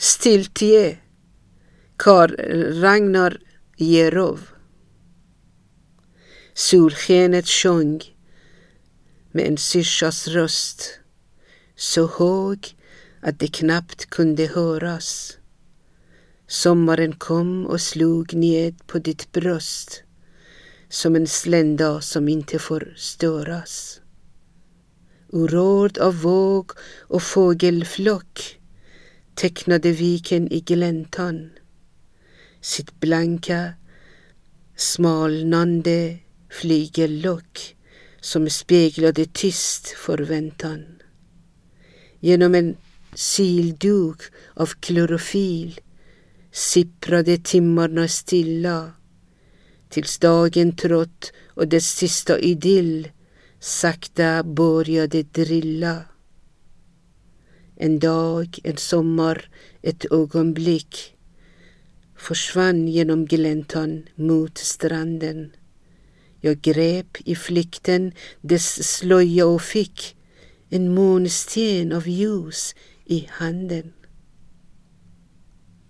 Stiltje, Karl Ragnar Jerov. Solskenet sjöng med en syrsas röst så hög att det knappt kunde höras. Sommaren kom och slog ned på ditt bröst som en slända som inte får störas. Orörd av våg och fågelflock tecknade viken i gläntan sitt blanka, smalnande flygellock som speglade tyst förväntan. Genom en silduk av klorofil sipprade timmarna stilla tills dagen trött och dess sista idyll sakta började drilla. En dag, en sommar, ett ögonblick försvann genom gläntan mot stranden. Jag grep i flykten dess slöja och fick en månsten av ljus i handen.